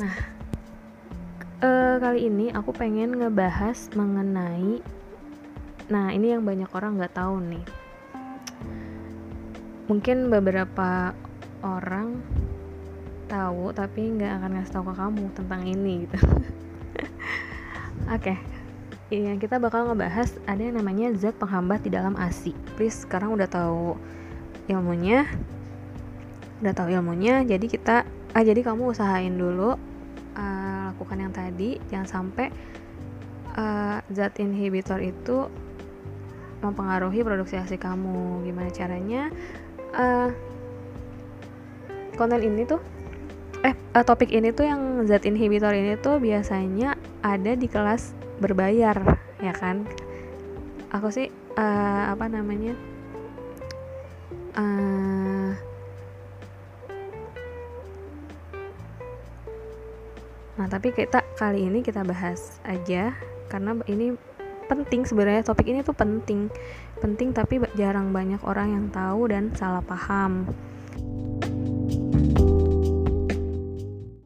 Nah, uh, kali ini aku pengen ngebahas mengenai Nah, ini yang banyak orang nggak tahu nih. Mungkin beberapa orang tahu tapi nggak akan ngasih tahu ke kamu tentang ini gitu. Oke. Okay. Yang kita bakal ngebahas ada yang namanya zat penghambat di dalam ASI. Please sekarang udah tahu ilmunya. Udah tahu ilmunya, jadi kita ah jadi kamu usahain dulu uh, lakukan yang tadi. Jangan sampai uh, zat inhibitor itu mempengaruhi produksi ASI kamu. Gimana caranya? Uh, konten ini tuh eh uh, topik ini tuh yang zat inhibitor ini tuh biasanya ada di kelas berbayar ya kan? Aku sih uh, apa namanya? Uh, Nah, tapi kita kali ini kita bahas aja karena ini penting sebenarnya topik ini tuh penting. Penting tapi jarang banyak orang yang tahu dan salah paham.